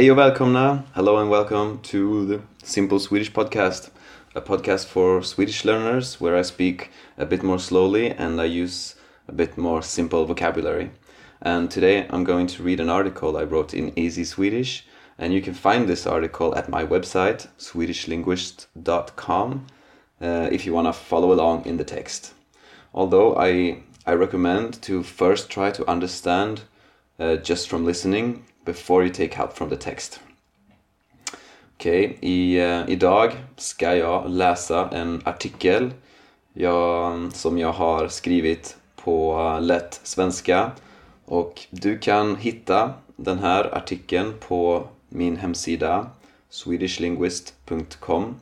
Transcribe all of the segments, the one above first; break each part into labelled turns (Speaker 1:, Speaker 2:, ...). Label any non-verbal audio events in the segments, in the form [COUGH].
Speaker 1: Hej och välkomna! Hello and welcome to the Simple Swedish Podcast, a podcast for Swedish learners where I speak a bit more slowly and I use a bit more simple vocabulary. And today I'm going to read an article I wrote in Easy Swedish, and you can find this article at my website, swedishlinguist.com, uh, if you want to follow along in the text. Although I, I recommend to first try to understand uh, just from listening before you take help from the text. Okej, okay, i, uh, idag ska jag läsa en artikel jag, som jag har skrivit på uh, lätt svenska och du kan hitta den här artikeln på min hemsida swedishlinguist.com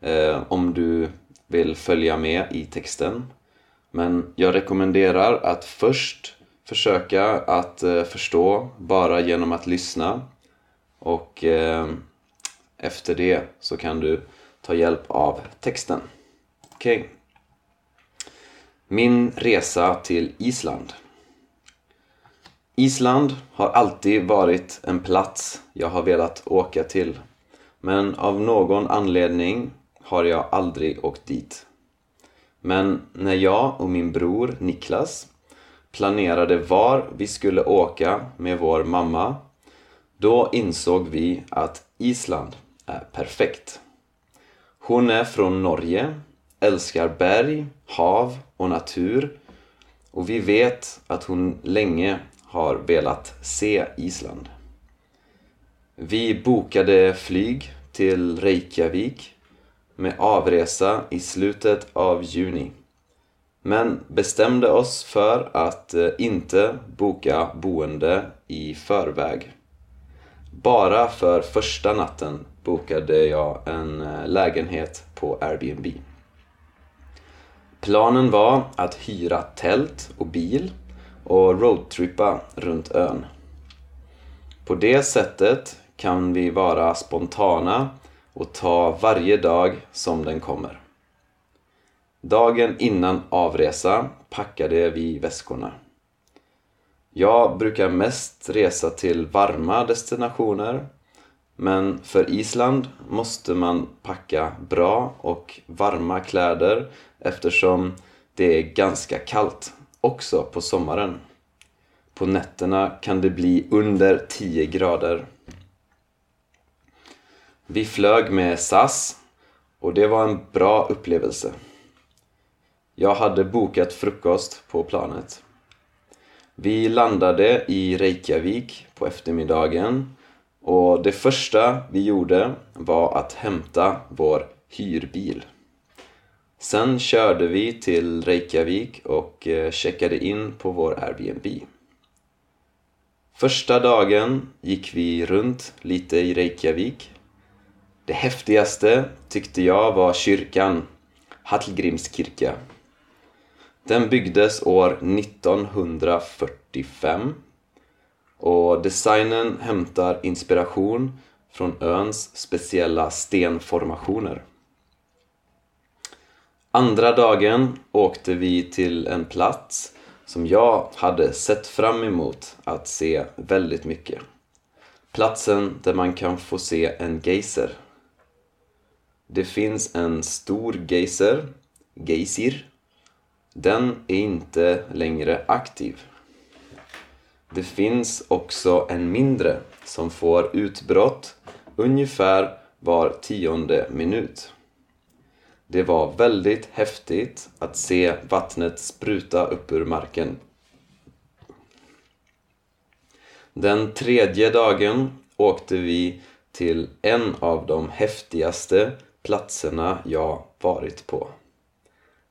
Speaker 1: eh, om du vill följa med i texten. Men jag rekommenderar att först försöka att eh, förstå bara genom att lyssna och eh, efter det så kan du ta hjälp av texten. Okej. Okay. Min resa till Island. Island har alltid varit en plats jag har velat åka till. Men av någon anledning har jag aldrig åkt dit. Men när jag och min bror Niklas planerade var vi skulle åka med vår mamma då insåg vi att Island är perfekt. Hon är från Norge, älskar berg, hav och natur och vi vet att hon länge har velat se Island. Vi bokade flyg till Reykjavik med avresa i slutet av juni. Men bestämde oss för att eh, inte boka boende i förväg. Bara för första natten bokade jag en eh, lägenhet på Airbnb. Planen var att hyra tält och bil och roadtrippa runt ön. På det sättet kan vi vara spontana och ta varje dag som den kommer. Dagen innan avresa packade vi väskorna. Jag brukar mest resa till varma destinationer men för Island måste man packa bra och varma kläder eftersom det är ganska kallt också på sommaren. På nätterna kan det bli under 10 grader. Vi flög med SAS och det var en bra upplevelse. Jag hade bokat frukost på planet. Vi landade i Reykjavik på eftermiddagen och det första vi gjorde var att hämta vår hyrbil. Sen körde vi till Reykjavik och eh, checkade in på vår Airbnb. Första dagen gick vi runt lite i Reykjavik. Det häftigaste tyckte jag var kyrkan, Hallgrímskirkja. Den byggdes år 1945 och designen hämtar inspiration från öns speciella stenformationer. Andra dagen åkte vi till en plats som jag hade sett fram emot att se väldigt mycket. Platsen där man kan få se en geyser. Det finns en stor geyser, geysir. Den är inte längre aktiv. Det finns också en mindre som får utbrott ungefär var tionde minut. Det var väldigt häftigt att se vattnet spruta upp ur marken. Den tredje dagen åkte vi till en av de häftigaste platserna jag varit på.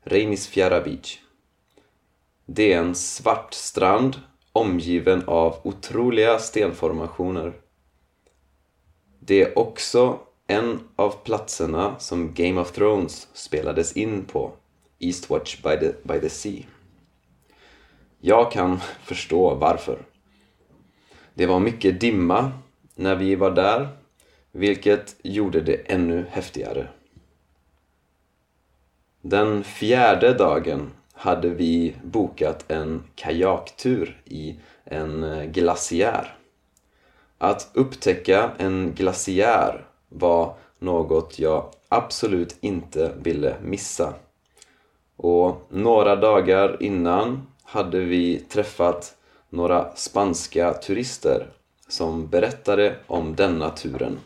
Speaker 1: Reinisfjärra Beach. Det är en svart strand omgiven av otroliga stenformationer. Det är också en av platserna som Game of Thrones spelades in på, Eastwatch by the, by the Sea. Jag kan [LAUGHS] förstå varför. Det var mycket dimma när vi var där, vilket gjorde det ännu häftigare. Den fjärde dagen hade vi bokat en kajaktur i en eh, glaciär. Att upptäcka en glaciär var något jag absolut inte ville missa. Och några dagar innan hade vi träffat några spanska turister som berättade om denna turen.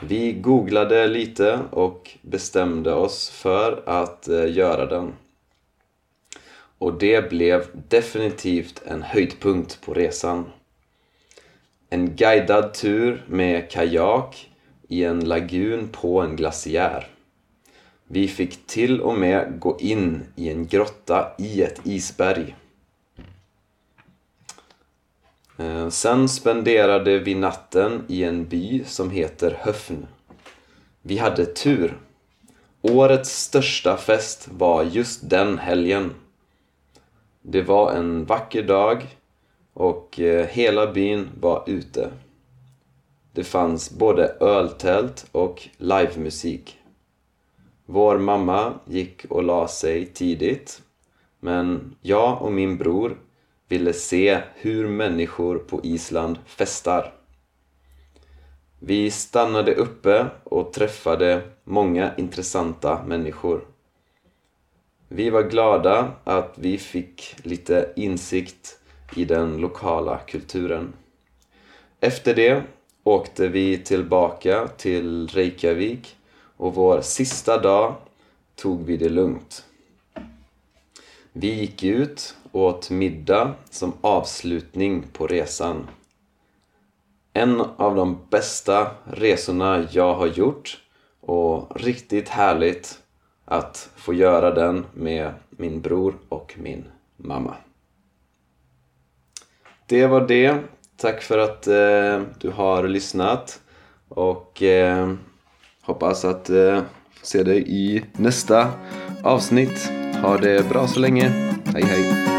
Speaker 1: Vi googlade lite och bestämde oss för att eh, göra den. Och det blev definitivt en höjdpunkt på resan. En guidad tur med kajak i en lagun på en glaciär. Vi fick till och med gå in i en grotta i ett isberg. Eh, sen spenderade vi natten i en by som heter Höfn. Vi hade tur. Årets största fest var just den helgen. Det var en vacker dag och eh, hela byn var ute. Det fanns både öltält och livemusik. Vår mamma gick och la sig tidigt men jag och min bror ville se hur människor på Island festar. Vi stannade uppe och träffade många intressanta människor. Vi var glada att vi fick lite insikt i den lokala kulturen. Efter det åkte vi tillbaka till Reykjavik och vår sista dag tog vi det lugnt. Vi gick ut och åt middag som avslutning på resan. En av de bästa resorna jag har gjort och riktigt härligt att få göra den med min bror och min mamma. Det var det. Tack för att eh, du har lyssnat och eh, hoppas att eh, se dig i nästa avsnitt. Ha det bra så länge. Hej hej!